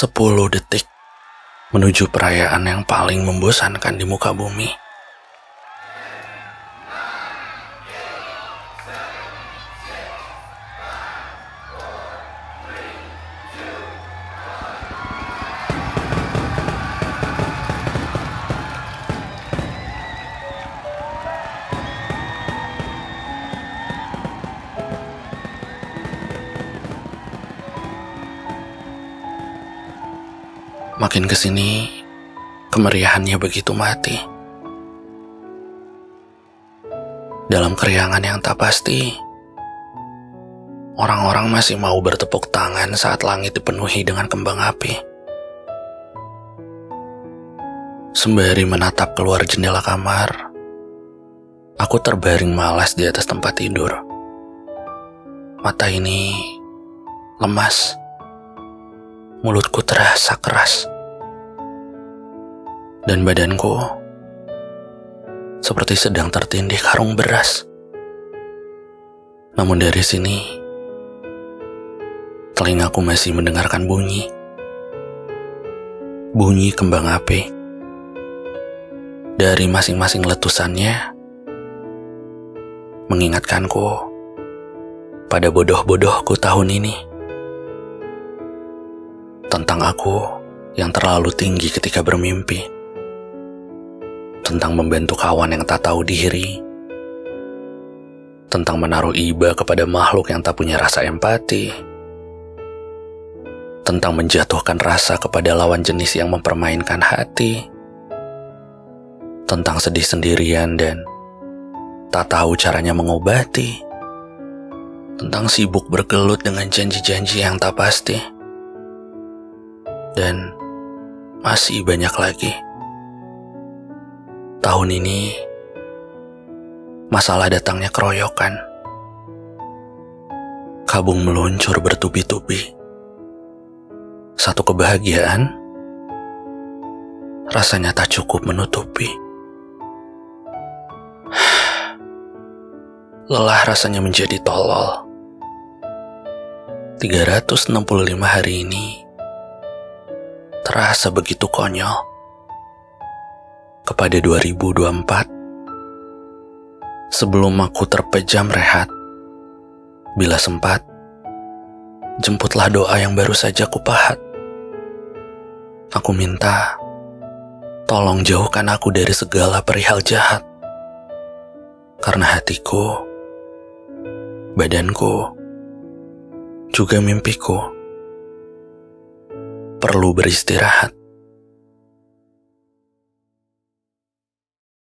10 detik menuju perayaan yang paling membosankan di muka bumi. Makin ke sini, kemeriahannya begitu mati. Dalam keriangan yang tak pasti, orang-orang masih mau bertepuk tangan saat langit dipenuhi dengan kembang api. Sembari menatap keluar jendela kamar, aku terbaring malas di atas tempat tidur. Mata ini lemas mulutku terasa keras. Dan badanku seperti sedang tertindih karung beras. Namun dari sini, telingaku masih mendengarkan bunyi. Bunyi kembang api. Dari masing-masing letusannya, mengingatkanku pada bodoh-bodohku tahun ini tentang aku yang terlalu tinggi ketika bermimpi, tentang membantu kawan yang tak tahu diri, tentang menaruh iba kepada makhluk yang tak punya rasa empati, tentang menjatuhkan rasa kepada lawan jenis yang mempermainkan hati, tentang sedih sendirian dan tak tahu caranya mengobati, tentang sibuk bergelut dengan janji-janji yang tak pasti dan masih banyak lagi. Tahun ini, masalah datangnya keroyokan. Kabung meluncur bertubi-tubi. Satu kebahagiaan rasanya tak cukup menutupi. Lelah rasanya menjadi tolol. 365 hari ini terasa begitu konyol. Kepada 2024, sebelum aku terpejam rehat, bila sempat, jemputlah doa yang baru saja kupahat. Aku minta, tolong jauhkan aku dari segala perihal jahat. Karena hatiku, badanku, juga mimpiku perlu beristirahat.